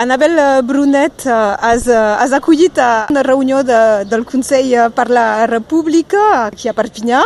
Anabel eh, Brunet, has, eh, has acollit a una reunió de, del Consell per la República aquí a Perpinyà,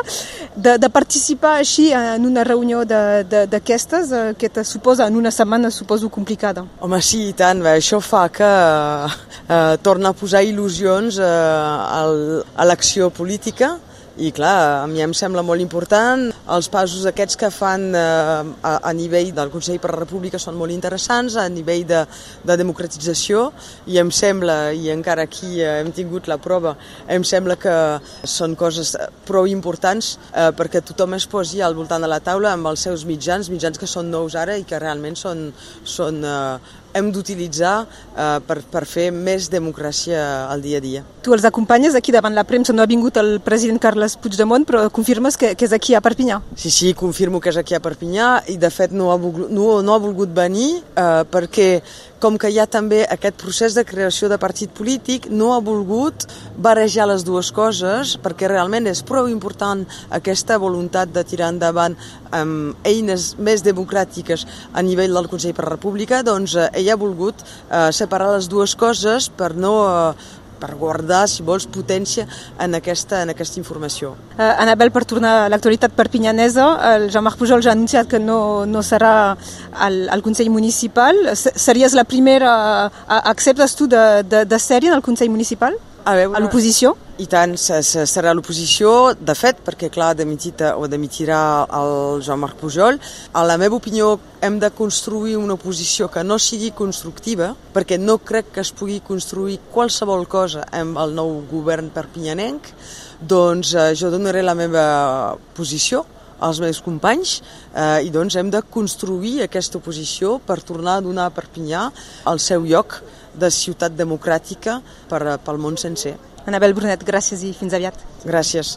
de, de participar així en una reunió d'aquestes eh, que te suposa en una setmana, suposo, complicada. Home, sí, i tant. Bé, això fa que eh, torna a posar il·lusions eh, a l'acció política i clar, a mi em sembla molt important. Els passos aquests que fan eh, a, nivell del Consell per la República són molt interessants, a nivell de, de democratització, i em sembla, i encara aquí eh, hem tingut la prova, em sembla que són coses prou importants eh, perquè tothom es posi al voltant de la taula amb els seus mitjans, mitjans que són nous ara i que realment són, són eh, hem d'utilitzar eh, per, per fer més democràcia al dia a dia. Tu els acompanyes aquí davant la premsa, no ha vingut el president Carles Puigdemont, però confirmes que, que és aquí a Perpinyà. Sí, sí, confirmo que és aquí a Perpinyà i de fet no ha volgut, no, no ha volgut venir eh, perquè com que hi ha també aquest procés de creació de partit polític, no ha volgut barejar les dues coses perquè realment és prou important aquesta voluntat de tirar endavant amb eines més democràtiques a nivell del Consell per la República, doncs eh, ell ha volgut eh, separar les dues coses per no eh, per guardar, si vols, potència en aquesta, en aquesta informació. Uh, Anabel, per tornar a l'actualitat perpinyanesa, el Jean-Marc Pujol ja ha anunciat que no, no serà al, al Consell Municipal. Series la primera, acceptes tu de, de, de sèrie el Consell Municipal? A, veure, a l'oposició? I tant, serà l'oposició, de fet, perquè clar, demitit o demitirà el Joan-Marc Pujol. A la meva opinió, hem de construir una oposició que no sigui constructiva, perquè no crec que es pugui construir qualsevol cosa amb el nou govern perpinyanenc, doncs eh, jo donaré la meva posició als meus companys eh, i doncs hem de construir aquesta oposició per tornar a donar a Perpinyà el seu lloc de ciutat democràtica per, pel món sencer. Anabel Brunet, gràcies i fins aviat. Gràcies.